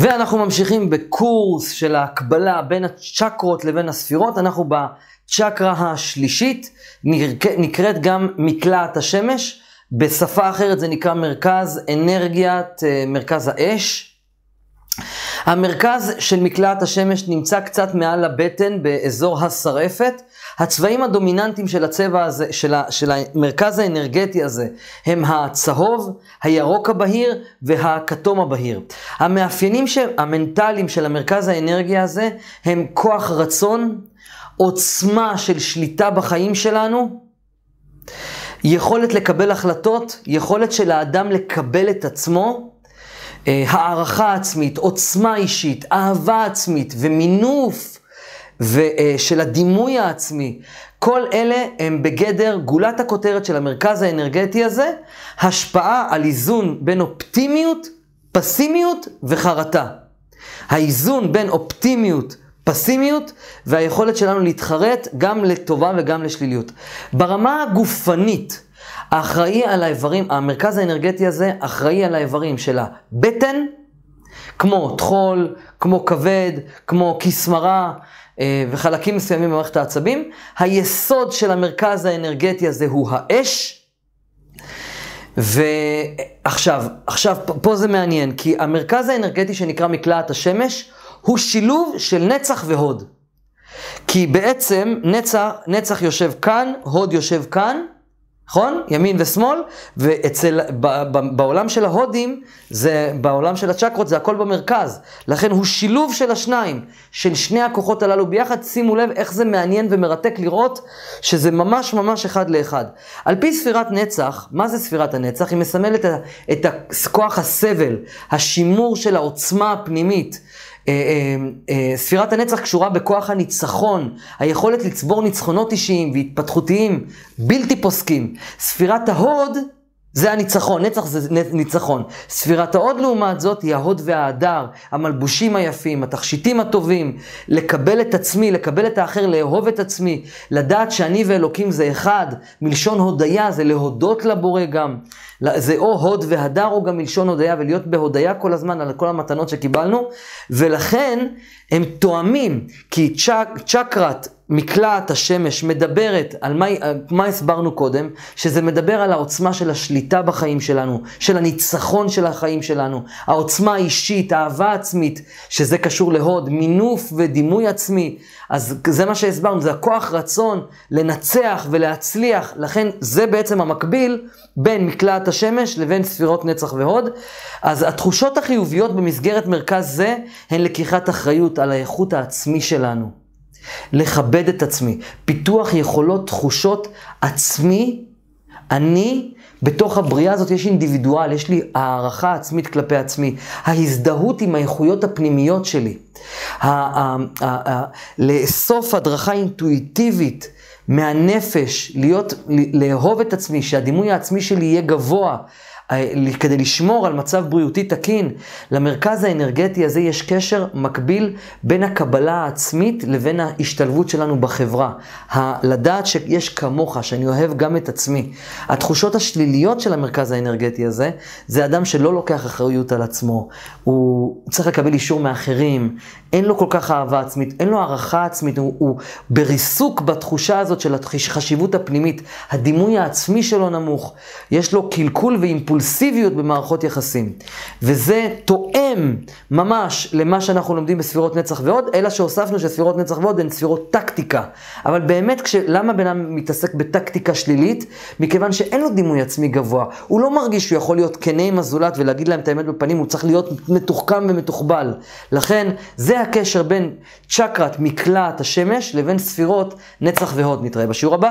ואנחנו ממשיכים בקורס של ההקבלה בין הצ'קרות לבין הספירות. אנחנו בצ'קרה השלישית, נקראת גם מקלעת השמש. בשפה אחרת זה נקרא מרכז אנרגיית, אה, מרכז האש. המרכז של מקלעת השמש נמצא קצת מעל הבטן באזור השרעפת. הצבעים הדומיננטיים של הצבע הזה, של, ה, של המרכז האנרגטי הזה, הם הצהוב, הירוק הבהיר והכתום הבהיר. המאפיינים המנטליים של המרכז האנרגיה הזה הם כוח רצון, עוצמה של שליטה בחיים שלנו, יכולת לקבל החלטות, יכולת של האדם לקבל את עצמו, הערכה עצמית, עוצמה אישית, אהבה עצמית ומינוף ושל הדימוי העצמי. כל אלה הם בגדר גולת הכותרת של המרכז האנרגטי הזה, השפעה על איזון בין אופטימיות, פסימיות וחרטה. האיזון בין אופטימיות, פסימיות והיכולת שלנו להתחרט גם לטובה וגם לשליליות. ברמה הגופנית, האחראי על האיברים, המרכז האנרגטי הזה אחראי על האיברים של הבטן, כמו טחול, כמו כבד, כמו כסמרה אה, וחלקים מסוימים במערכת העצבים. היסוד של המרכז האנרגטי הזה הוא האש. ועכשיו, עכשיו, פה זה מעניין, כי המרכז האנרגטי שנקרא מקלעת השמש, הוא שילוב של נצח והוד. כי בעצם נצח, נצח יושב כאן, הוד יושב כאן, נכון? ימין ושמאל, ואצל, ב, ב, בעולם של ההודים, זה, בעולם של הצ'קרות, זה הכל במרכז. לכן הוא שילוב של השניים, של שני הכוחות הללו ביחד. שימו לב איך זה מעניין ומרתק לראות שזה ממש ממש אחד לאחד. על פי ספירת נצח, מה זה ספירת הנצח? היא מסמלת את, את כוח הסבל, השימור של העוצמה הפנימית. אה, אה, אה, ספירת הנצח קשורה בכוח הניצחון, היכולת לצבור ניצחונות אישיים והתפתחותיים בלתי פוסקים. ספירת ההוד זה הניצחון, נצח זה ניצחון. ספירת ההוד לעומת זאת היא ההוד וההדר, המלבושים היפים, התכשיטים הטובים, לקבל את עצמי, לקבל את האחר, לאהוב את עצמי, לדעת שאני ואלוקים זה אחד, מלשון הודיה זה להודות לבורא גם. זה או הוד והדר או גם מלשון הודיה, ולהיות בהודיה כל הזמן על כל המתנות שקיבלנו, ולכן הם תואמים, כי צ'ק, צ'קרת מקלעת השמש מדברת על מה, מה הסברנו קודם, שזה מדבר על העוצמה של השליטה בחיים שלנו, של הניצחון של החיים שלנו, העוצמה האישית, האהבה עצמית, שזה קשור להוד, מינוף ודימוי עצמי. אז זה מה שהסברנו, זה הכוח רצון לנצח ולהצליח, לכן זה בעצם המקביל בין מקלעת השמש לבין ספירות נצח והוד. אז התחושות החיוביות במסגרת מרכז זה הן לקיחת אחריות על האיכות העצמי שלנו. לכבד את עצמי, פיתוח יכולות, תחושות עצמי, אני, בתוך הבריאה הזאת יש אינדיבידואל, יש לי הערכה עצמית כלפי עצמי, ההזדהות עם האיכויות הפנימיות שלי, לאסוף הדרכה אינטואיטיבית מהנפש, להיות, לאהוב את עצמי, שהדימוי העצמי שלי יהיה גבוה. כדי לשמור על מצב בריאותי תקין, למרכז האנרגטי הזה יש קשר מקביל בין הקבלה העצמית לבין ההשתלבות שלנו בחברה. לדעת שיש כמוך, שאני אוהב גם את עצמי. התחושות השליליות של המרכז האנרגטי הזה, זה אדם שלא לוקח אחריות על עצמו. הוא צריך לקבל אישור מאחרים, אין לו כל כך אהבה עצמית, אין לו הערכה עצמית, הוא, הוא בריסוק בתחושה הזאת של החשיבות הפנימית. הדימוי העצמי שלו נמוך, יש לו קלקול ואימפולסיות. אימפולסיביות במערכות יחסים. וזה תואם ממש למה שאנחנו לומדים בספירות נצח ועוד, אלא שהוספנו שספירות נצח ועוד הן ספירות טקטיקה. אבל באמת, כש... למה בן אדם מתעסק בטקטיקה שלילית? מכיוון שאין לו דימוי עצמי גבוה. הוא לא מרגיש שהוא יכול להיות כנה עם הזולת ולהגיד להם את האמת בפנים, הוא צריך להיות מתוחכם ומתוחבל. לכן, זה הקשר בין צ'קרת מקלעת השמש לבין ספירות נצח והוד. נתראה בשיעור הבא.